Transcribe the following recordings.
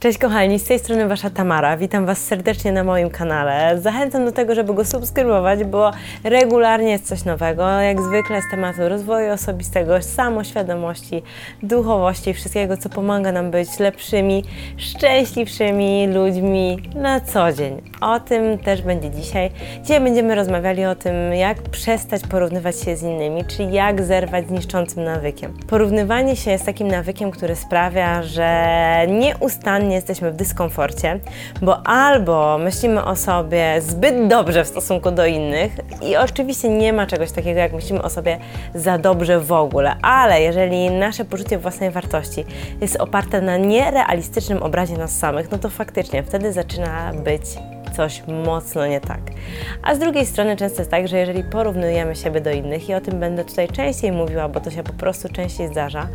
Cześć kochani, z tej strony Wasza Tamara. Witam Was serdecznie na moim kanale. Zachęcam do tego, żeby go subskrybować, bo regularnie jest coś nowego. Jak zwykle z tematu rozwoju osobistego, samoświadomości, duchowości, wszystkiego, co pomaga nam być lepszymi, szczęśliwszymi ludźmi na co dzień. O tym też będzie dzisiaj. Dzisiaj będziemy rozmawiali o tym, jak przestać porównywać się z innymi, czyli jak zerwać z niszczącym nawykiem. Porównywanie się jest takim nawykiem, który sprawia, że nieustannie jesteśmy w dyskomforcie, bo albo myślimy o sobie zbyt dobrze w stosunku do innych i oczywiście nie ma czegoś takiego, jak myślimy o sobie za dobrze w ogóle, ale jeżeli nasze poczucie własnej wartości jest oparte na nierealistycznym obrazie nas samych, no to faktycznie wtedy zaczyna być coś mocno nie tak. A z drugiej strony często jest tak, że jeżeli porównujemy siebie do innych, i o tym będę tutaj częściej mówiła, bo to się po prostu częściej zdarza,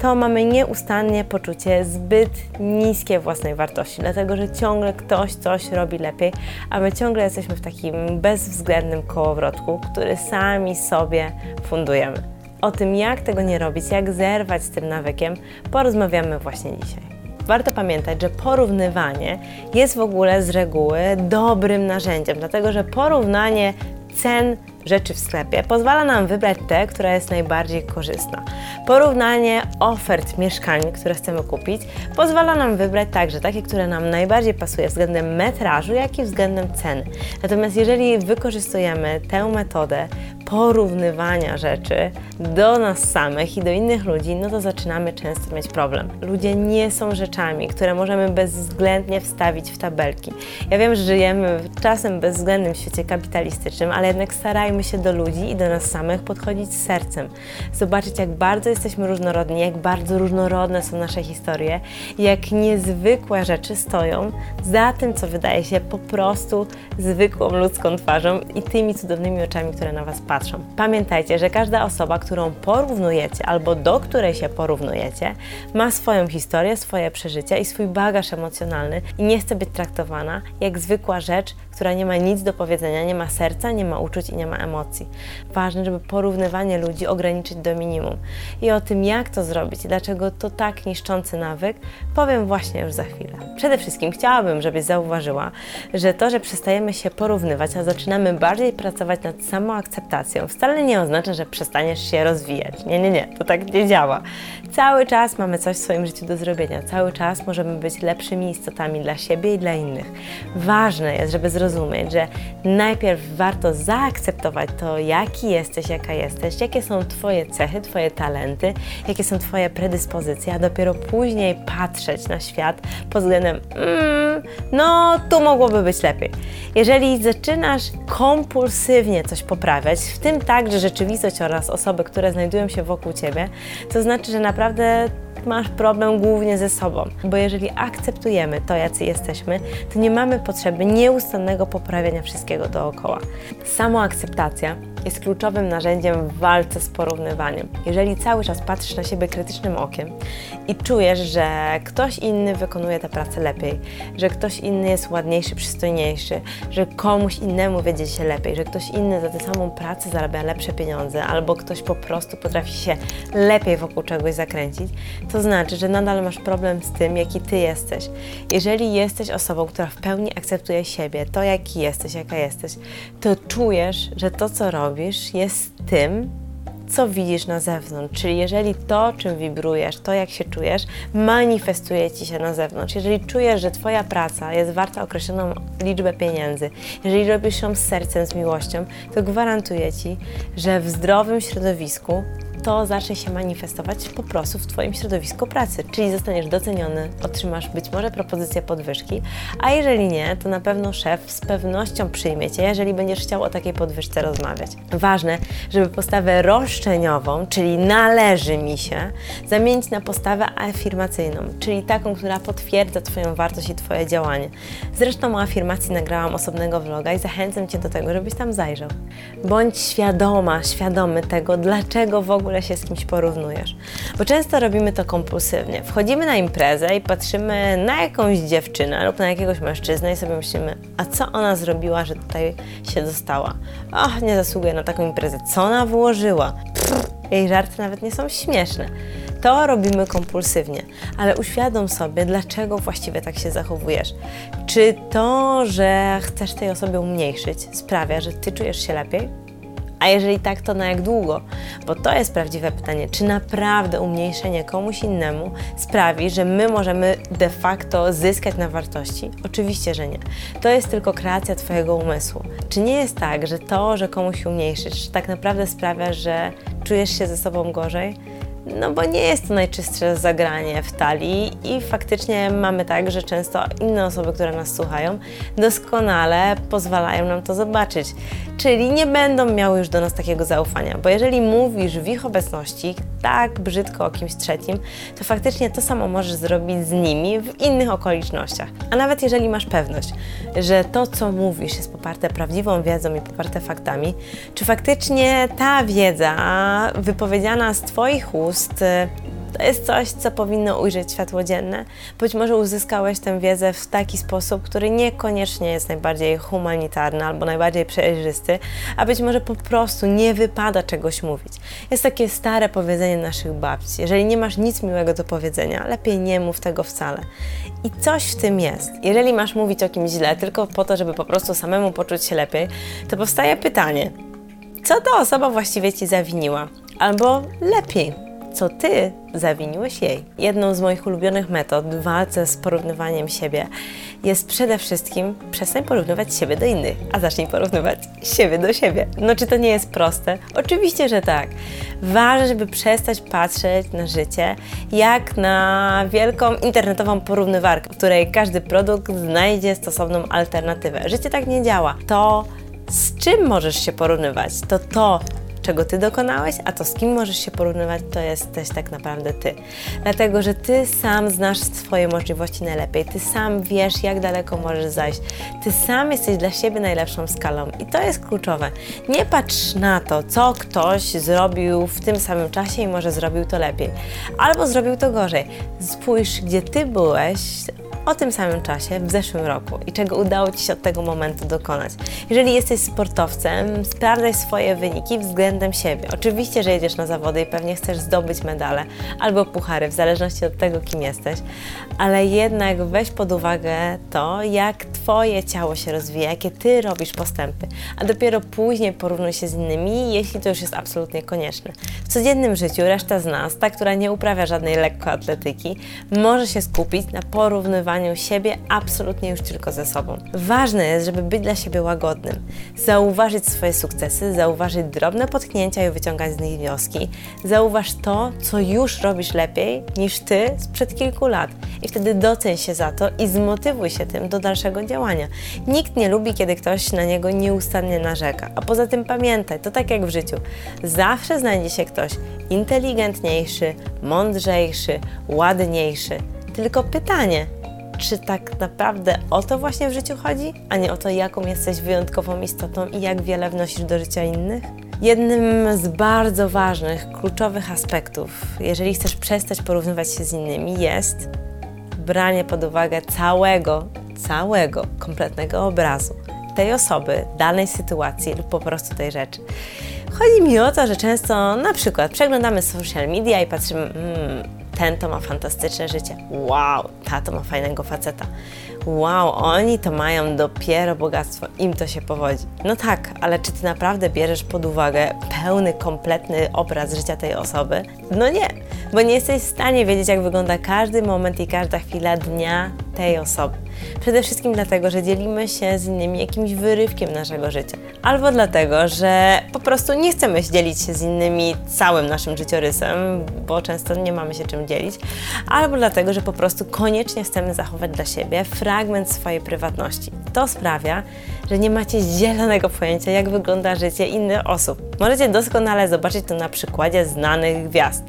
to mamy nieustannie poczucie zbyt niskie własnej wartości, dlatego że ciągle ktoś coś robi lepiej, a my ciągle jesteśmy w takim bezwzględnym kołowrotku, który sami sobie fundujemy. O tym, jak tego nie robić, jak zerwać z tym nawykiem, porozmawiamy właśnie dzisiaj. Warto pamiętać, że porównywanie jest w ogóle z reguły dobrym narzędziem, dlatego że porównanie cen rzeczy w sklepie pozwala nam wybrać tę, która jest najbardziej korzystna. Porównanie ofert mieszkań, które chcemy kupić, pozwala nam wybrać także takie, które nam najbardziej pasuje względem metrażu, jak i względem ceny. Natomiast jeżeli wykorzystujemy tę metodę porównywania rzeczy do nas samych i do innych ludzi, no to zaczynamy często mieć problem. Ludzie nie są rzeczami, które możemy bezwzględnie wstawić w tabelki. Ja wiem, że żyjemy w czasem bezwzględnym świecie kapitalistycznym, ale jednak starajmy się do ludzi i do nas samych podchodzić z sercem. Zobaczyć, jak bardzo jesteśmy różnorodni, jak bardzo różnorodne są nasze historie, jak niezwykłe rzeczy stoją za tym, co wydaje się po prostu zwykłą ludzką twarzą i tymi cudownymi oczami, które na Was patrzą patrzą. Pamiętajcie, że każda osoba, którą porównujecie albo do której się porównujecie, ma swoją historię, swoje przeżycia i swój bagaż emocjonalny i nie chce być traktowana jak zwykła rzecz, która nie ma nic do powiedzenia, nie ma serca, nie ma uczuć i nie ma emocji. Ważne, żeby porównywanie ludzi ograniczyć do minimum. I o tym, jak to zrobić i dlaczego to tak niszczący nawyk, powiem właśnie już za chwilę. Przede wszystkim chciałabym, żebyś zauważyła, że to, że przestajemy się porównywać, a zaczynamy bardziej pracować nad samoakceptacją, wcale nie oznacza, że przestaniesz się rozwijać. Nie, nie, nie, to tak nie działa. Cały czas mamy coś w swoim życiu do zrobienia, cały czas możemy być lepszymi istotami dla siebie i dla innych. Ważne jest, żeby zrozumieć, że najpierw warto zaakceptować to, jaki jesteś, jaka jesteś, jakie są Twoje cechy, Twoje talenty, jakie są Twoje predyspozycje, a dopiero później patrzeć na świat pod względem, mm, no tu mogłoby być lepiej. Jeżeli zaczynasz kompulsywnie coś poprawiać, tym także rzeczywistość oraz osoby, które znajdują się wokół Ciebie, to znaczy, że naprawdę masz problem głównie ze sobą, bo jeżeli akceptujemy to, jacy jesteśmy, to nie mamy potrzeby nieustannego poprawiania wszystkiego dookoła. Samoakceptacja jest kluczowym narzędziem w walce z porównywaniem. Jeżeli cały czas patrzysz na siebie krytycznym okiem i czujesz, że ktoś inny wykonuje tę pracę lepiej, że ktoś inny jest ładniejszy, przystojniejszy, że komuś innemu wiedzie się lepiej, że ktoś inny za tę samą pracę zarabia lepsze pieniądze, albo ktoś po prostu potrafi się lepiej wokół czegoś zakręcić, to znaczy, że nadal masz problem z tym, jaki ty jesteś. Jeżeli jesteś osobą, która w pełni akceptuje siebie, to jaki jesteś, jaka jesteś, to czujesz, że to, co robisz, jest tym, co widzisz na zewnątrz. Czyli jeżeli to, czym wibrujesz, to jak się czujesz, manifestuje ci się na zewnątrz. Jeżeli czujesz, że Twoja praca jest warta określoną liczbę pieniędzy, jeżeli robisz ją z sercem, z miłością, to gwarantuję ci, że w zdrowym środowisku to zacznie się manifestować po prostu w Twoim środowisku pracy, czyli zostaniesz doceniony, otrzymasz być może propozycję podwyżki, a jeżeli nie, to na pewno szef z pewnością przyjmie Cię, jeżeli będziesz chciał o takiej podwyżce rozmawiać. Ważne, żeby postawę roszczeniową, czyli należy mi się, zamienić na postawę afirmacyjną, czyli taką, która potwierdza Twoją wartość i Twoje działanie. Zresztą o afirmacji nagrałam osobnego vloga i zachęcam Cię do tego, żebyś tam zajrzał. Bądź świadoma, świadomy tego, dlaczego w ogóle ogóle się z kimś porównujesz. Bo często robimy to kompulsywnie. Wchodzimy na imprezę i patrzymy na jakąś dziewczynę lub na jakiegoś mężczyznę i sobie myślimy, a co ona zrobiła, że tutaj się dostała? Ach, nie zasługuje na taką imprezę. Co ona włożyła? Pff, jej żarty nawet nie są śmieszne. To robimy kompulsywnie, ale uświadom sobie, dlaczego właściwie tak się zachowujesz. Czy to, że chcesz tej osobie umniejszyć, sprawia, że ty czujesz się lepiej? A jeżeli tak, to na jak długo? Bo to jest prawdziwe pytanie, czy naprawdę umniejszenie komuś innemu sprawi, że my możemy de facto zyskać na wartości? Oczywiście, że nie. To jest tylko kreacja Twojego umysłu. Czy nie jest tak, że to, że komuś umniejszysz, tak naprawdę sprawia, że czujesz się ze sobą gorzej? No bo nie jest to najczystsze zagranie w talii i faktycznie mamy tak, że często inne osoby, które nas słuchają, doskonale pozwalają nam to zobaczyć. Czyli nie będą miały już do nas takiego zaufania, bo jeżeli mówisz w ich obecności tak brzydko o kimś trzecim, to faktycznie to samo możesz zrobić z nimi w innych okolicznościach. A nawet jeżeli masz pewność, że to, co mówisz, jest poparte prawdziwą wiedzą i poparte faktami, czy faktycznie ta wiedza wypowiedziana z Twoich ust to jest coś, co powinno ujrzeć światło dzienne. Być może uzyskałeś tę wiedzę w taki sposób, który niekoniecznie jest najbardziej humanitarny albo najbardziej przejrzysty, a być może po prostu nie wypada czegoś mówić. Jest takie stare powiedzenie naszych babci: jeżeli nie masz nic miłego do powiedzenia, lepiej nie mów tego wcale. I coś w tym jest. Jeżeli masz mówić o kimś źle tylko po to, żeby po prostu samemu poczuć się lepiej, to powstaje pytanie: co ta osoba właściwie ci zawiniła? Albo lepiej, co ty zawiniłeś jej. Jedną z moich ulubionych metod w walce z porównywaniem siebie jest przede wszystkim przestań porównywać siebie do innych, a zacznij porównywać siebie do siebie. No czy to nie jest proste? Oczywiście, że tak. Ważne, żeby przestać patrzeć na życie jak na wielką internetową porównywarkę, w której każdy produkt znajdzie stosowną alternatywę. Życie tak nie działa. To z czym możesz się porównywać? To to, czego Ty dokonałeś, a to z kim możesz się porównywać, to jesteś tak naprawdę Ty. Dlatego, że Ty sam znasz swoje możliwości najlepiej, Ty sam wiesz, jak daleko możesz zajść, Ty sam jesteś dla siebie najlepszą skalą i to jest kluczowe. Nie patrz na to, co ktoś zrobił w tym samym czasie i może zrobił to lepiej, albo zrobił to gorzej. Spójrz, gdzie Ty byłeś, o tym samym czasie w zeszłym roku i czego udało Ci się od tego momentu dokonać. Jeżeli jesteś sportowcem, sprawdzaj swoje wyniki względem siebie. Oczywiście, że jedziesz na zawody i pewnie chcesz zdobyć medale albo puchary, w zależności od tego, kim jesteś, ale jednak weź pod uwagę to, jak Twoje ciało się rozwija, jakie Ty robisz postępy, a dopiero później porównuj się z innymi, jeśli to już jest absolutnie konieczne. W codziennym życiu reszta z nas, ta, która nie uprawia żadnej lekkoatletyki, może się skupić na porównywaniu siebie absolutnie już tylko ze sobą. Ważne jest, żeby być dla siebie łagodnym, zauważyć swoje sukcesy, zauważyć drobne potknięcia i wyciągać z nich wnioski. Zauważ to, co już robisz lepiej niż ty sprzed kilku lat i wtedy doceń się za to i zmotywuj się tym do dalszego działania. Nikt nie lubi, kiedy ktoś na niego nieustannie narzeka. A poza tym pamiętaj, to tak jak w życiu. Zawsze znajdzie się ktoś inteligentniejszy, mądrzejszy, ładniejszy. Tylko pytanie, czy tak naprawdę o to właśnie w życiu chodzi, a nie o to, jaką jesteś wyjątkową istotą i jak wiele wnosisz do życia innych? Jednym z bardzo ważnych, kluczowych aspektów, jeżeli chcesz przestać porównywać się z innymi, jest branie pod uwagę całego, całego, kompletnego obrazu tej osoby, danej sytuacji lub po prostu tej rzeczy. Chodzi mi o to, że często na przykład przeglądamy social media i patrzymy, hmm, ten to ma fantastyczne życie. Wow, ta to ma fajnego faceta. Wow, oni to mają dopiero bogactwo, im to się powodzi. No tak, ale czy ty naprawdę bierzesz pod uwagę pełny, kompletny obraz życia tej osoby? No nie, bo nie jesteś w stanie wiedzieć, jak wygląda każdy moment i każda chwila dnia tej osoby. Przede wszystkim dlatego, że dzielimy się z innymi jakimś wyrywkiem naszego życia. Albo dlatego, że po prostu nie chcemy dzielić się z innymi całym naszym życiorysem, bo często nie mamy się czym dzielić. Albo dlatego, że po prostu koniecznie chcemy zachować dla siebie fragment swojej prywatności. To sprawia, że nie macie zielonego pojęcia, jak wygląda życie innych osób. Możecie doskonale zobaczyć to na przykładzie znanych gwiazd.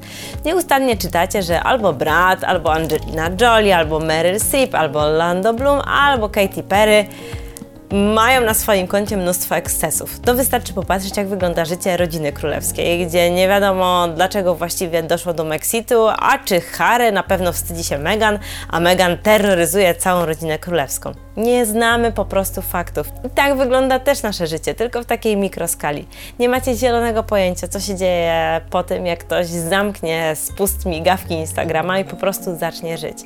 Nieustannie czytacie, że albo Brad, albo Angelina Jolie, albo Meryl Streep, albo Lando Bloom, albo Katy Perry mają na swoim koncie mnóstwo ekscesów. To wystarczy popatrzeć, jak wygląda życie rodziny królewskiej, gdzie nie wiadomo dlaczego właściwie doszło do Mexitu, a czy Harry na pewno wstydzi się Meghan, a Meghan terroryzuje całą rodzinę królewską. Nie znamy po prostu faktów. I tak wygląda też nasze życie, tylko w takiej mikroskali. Nie macie zielonego pojęcia, co się dzieje po tym, jak ktoś zamknie spust migawki Instagrama i po prostu zacznie żyć.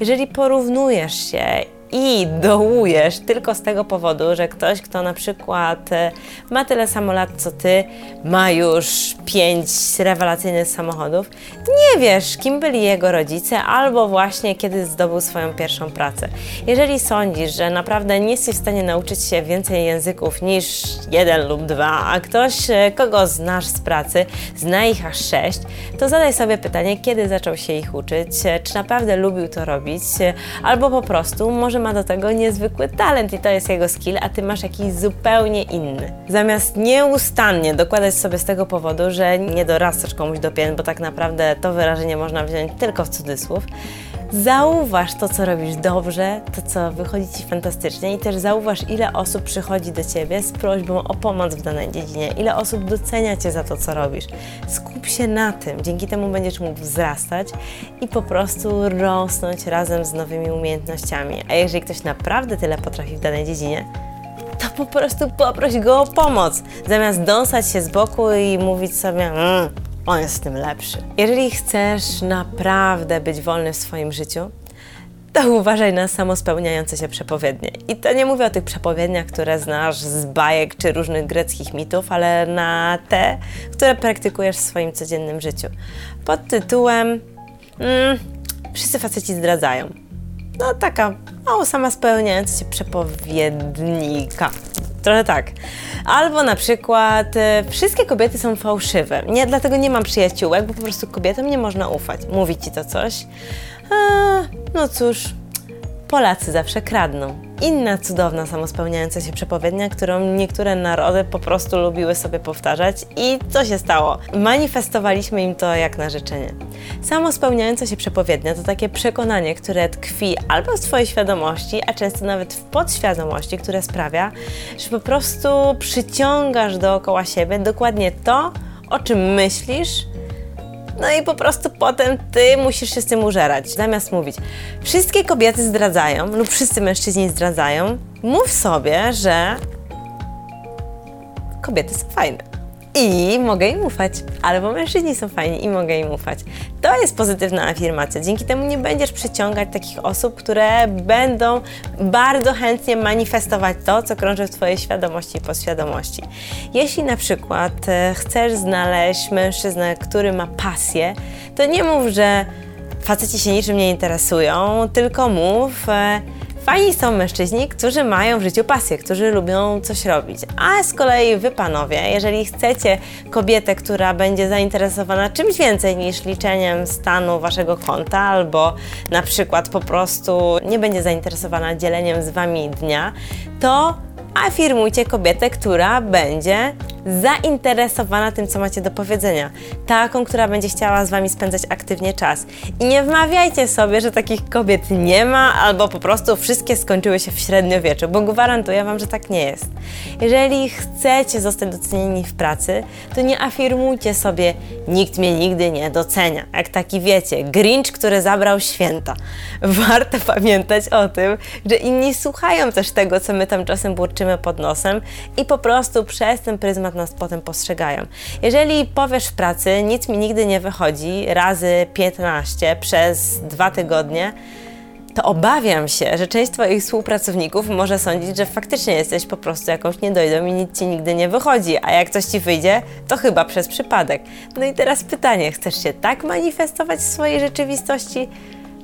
Jeżeli porównujesz się i dołujesz tylko z tego powodu, że ktoś, kto na przykład e, ma tyle samo lat co ty, ma już pięć rewelacyjnych samochodów, nie wiesz, kim byli jego rodzice, albo właśnie kiedy zdobył swoją pierwszą pracę. Jeżeli sądzisz, że naprawdę nie jesteś w stanie nauczyć się więcej języków niż jeden lub dwa, a ktoś, e, kogo znasz z pracy, zna ich aż sześć, to zadaj sobie pytanie, kiedy zaczął się ich uczyć, e, czy naprawdę lubił to robić, albo po prostu może może ma do tego niezwykły talent i to jest jego skill, a ty masz jakiś zupełnie inny. Zamiast nieustannie dokładać sobie z tego powodu, że nie dorastasz komuś do pięt, bo tak naprawdę to wyrażenie można wziąć tylko w cudzysłów, Zauważ to, co robisz dobrze, to, co wychodzi Ci fantastycznie i też zauważ, ile osób przychodzi do Ciebie z prośbą o pomoc w danej dziedzinie, ile osób docenia Cię za to, co robisz. Skup się na tym, dzięki temu będziesz mógł wzrastać i po prostu rosnąć razem z nowymi umiejętnościami. A jeżeli ktoś naprawdę tyle potrafi w danej dziedzinie, to po prostu poproś go o pomoc, zamiast dąsać się z boku i mówić sobie, mmm, on jest tym lepszy. Jeżeli chcesz naprawdę być wolny w swoim życiu, to uważaj na samospełniające się przepowiednie. I to nie mówię o tych przepowiedniach, które znasz z bajek czy różnych greckich mitów, ale na te, które praktykujesz w swoim codziennym życiu. Pod tytułem mm, Wszyscy faceci zdradzają. No taka mało sama spełniająca się przepowiednika. Trochę tak. Albo na przykład e, wszystkie kobiety są fałszywe. Nie, dlatego nie mam przyjaciółek, bo po prostu kobietom nie można ufać. Mówi ci to coś? A, no cóż, Polacy zawsze kradną. Inna cudowna, samospełniająca się przepowiednia, którą niektóre narody po prostu lubiły sobie powtarzać. I co się stało? Manifestowaliśmy im to jak na życzenie. Samospełniająca się przepowiednia to takie przekonanie, które tkwi albo w Twojej świadomości, a często nawet w podświadomości, które sprawia, że po prostu przyciągasz dookoła siebie dokładnie to, o czym myślisz, no i po prostu potem ty musisz się z tym użerać. Zamiast mówić, wszystkie kobiety zdradzają lub wszyscy mężczyźni zdradzają, mów sobie, że kobiety są fajne i mogę im ufać. Albo mężczyźni są fajni i mogę im ufać. To jest pozytywna afirmacja. Dzięki temu nie będziesz przyciągać takich osób, które będą bardzo chętnie manifestować to, co krąży w Twojej świadomości i podświadomości. Jeśli na przykład e, chcesz znaleźć mężczyznę, który ma pasję, to nie mów, że faceci się niczym nie interesują, tylko mów, e, Fajni są mężczyźni, którzy mają w życiu pasję, którzy lubią coś robić. A z kolei wy panowie, jeżeli chcecie kobietę, która będzie zainteresowana czymś więcej niż liczeniem stanu waszego konta, albo na przykład po prostu nie będzie zainteresowana dzieleniem z wami dnia, to afirmujcie kobietę, która będzie zainteresowana tym, co macie do powiedzenia. Taką, która będzie chciała z Wami spędzać aktywnie czas. I nie wmawiajcie sobie, że takich kobiet nie ma, albo po prostu wszystkie skończyły się w średniowieczu, bo gwarantuję Wam, że tak nie jest. Jeżeli chcecie zostać docenieni w pracy, to nie afirmujcie sobie, nikt mnie nigdy nie docenia. Jak taki wiecie, Grinch, który zabrał święta. Warto pamiętać o tym, że inni słuchają też tego, co my tam czasem burczymy pod nosem i po prostu przez ten pryzmat nas potem postrzegają. Jeżeli powiesz w pracy, nic mi nigdy nie wychodzi, razy 15 przez dwa tygodnie, to obawiam się, że część Twoich współpracowników może sądzić, że faktycznie jesteś po prostu jakąś niedojdą i nic Ci nigdy nie wychodzi, a jak coś Ci wyjdzie, to chyba przez przypadek. No i teraz pytanie, chcesz się tak manifestować w swojej rzeczywistości,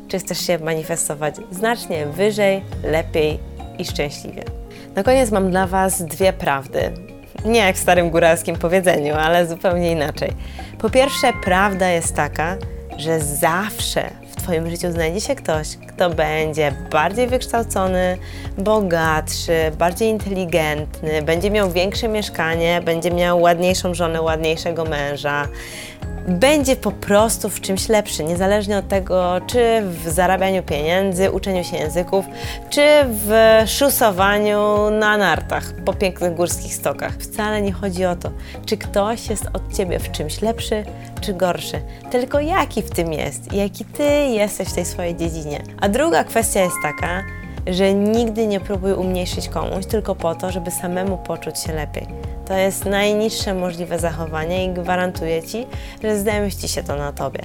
czy chcesz się manifestować znacznie wyżej, lepiej i szczęśliwie? Na koniec mam dla Was dwie prawdy. Nie jak w starym góralskim powiedzeniu, ale zupełnie inaczej. Po pierwsze, prawda jest taka, że zawsze w Twoim życiu znajdzie się ktoś, kto będzie bardziej wykształcony, bogatszy, bardziej inteligentny, będzie miał większe mieszkanie, będzie miał ładniejszą żonę, ładniejszego męża będzie po prostu w czymś lepszy, niezależnie od tego, czy w zarabianiu pieniędzy, uczeniu się języków, czy w szusowaniu na nartach po pięknych górskich stokach. Wcale nie chodzi o to, czy ktoś jest od ciebie w czymś lepszy czy gorszy, tylko jaki w tym jest jaki ty jesteś w tej swojej dziedzinie. A druga kwestia jest taka, że nigdy nie próbuj umniejszyć komuś tylko po to, żeby samemu poczuć się lepiej. To jest najniższe możliwe zachowanie i gwarantuję Ci, że zemści się to na Tobie.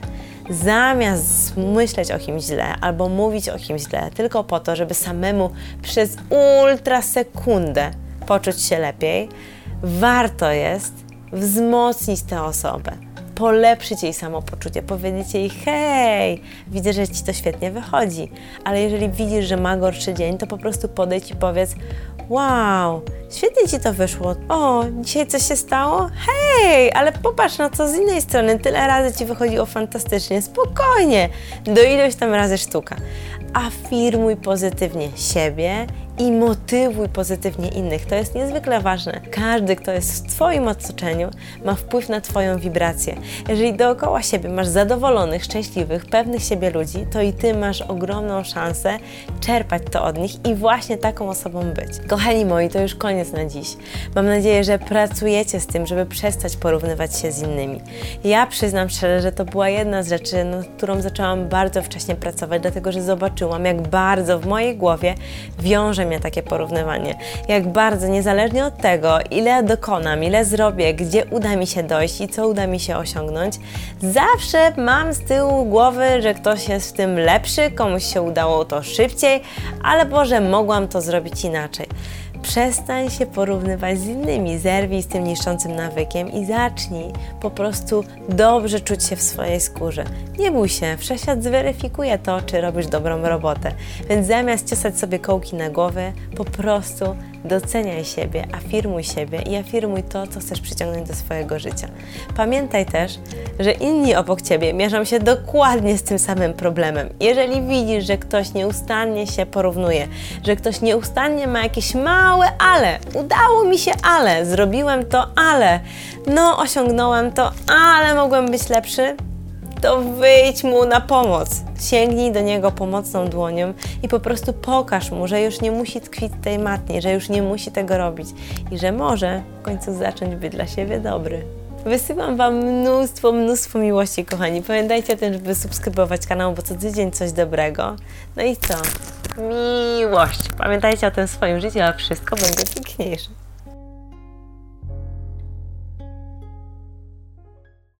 Zamiast myśleć o kimś źle albo mówić o kimś źle tylko po to, żeby samemu przez ultrasekundę poczuć się lepiej, warto jest wzmocnić tę osobę polepszyć jej samopoczucie, powiedzieć jej: Hej, widzę, że ci to świetnie wychodzi, ale jeżeli widzisz, że ma gorszy dzień, to po prostu podejdź i powiedz: Wow, świetnie ci to wyszło. O, dzisiaj coś się stało? Hej, ale popatrz na to z innej strony. Tyle razy ci wychodziło fantastycznie. Spokojnie, do ilość tam razy sztuka. Afirmuj pozytywnie siebie i motywuj pozytywnie innych. To jest niezwykle ważne. Każdy, kto jest w Twoim otoczeniu, ma wpływ na Twoją wibrację. Jeżeli dookoła siebie masz zadowolonych, szczęśliwych, pewnych siebie ludzi, to i Ty masz ogromną szansę czerpać to od nich i właśnie taką osobą być. Kochani moi, to już koniec na dziś. Mam nadzieję, że pracujecie z tym, żeby przestać porównywać się z innymi. Ja przyznam szczerze, że to była jedna z rzeczy, nad którą zaczęłam bardzo wcześnie pracować, dlatego że zobaczyłam, jak bardzo w mojej głowie wiąże mnie takie porównywanie. Jak bardzo, niezależnie od tego, ile dokonam, ile zrobię, gdzie uda mi się dojść i co uda mi się osiągnąć, zawsze mam z tyłu głowy, że ktoś jest w tym lepszy, komuś się udało to szybciej, ale Boże, mogłam to zrobić inaczej. Przestań się porównywać z innymi, zerwij z tym niszczącym nawykiem i zacznij po prostu dobrze czuć się w swojej skórze. Nie bój się, wszechświat zweryfikuje to, czy robisz dobrą robotę. Więc zamiast ciosać sobie kołki na głowę, po prostu doceniaj siebie, afirmuj siebie i afirmuj to, co chcesz przyciągnąć do swojego życia. Pamiętaj też, że inni obok ciebie mierzą się dokładnie z tym samym problemem. Jeżeli widzisz, że ktoś nieustannie się porównuje, że ktoś nieustannie ma jakieś małe ale, udało mi się ale, zrobiłem to ale, no osiągnąłem to, ale mogłem być lepszy, to wyjdź mu na pomoc. Sięgnij do niego pomocną dłonią i po prostu pokaż mu, że już nie musi tkwić tej matni, że już nie musi tego robić i że może w końcu zacząć być dla siebie dobry. Wysyłam Wam mnóstwo, mnóstwo miłości, kochani. Pamiętajcie też, żeby subskrybować kanał, bo co tydzień coś dobrego. No i co? Miłość. Pamiętajcie o tym swoim życiu, a wszystko będzie piękniejsze.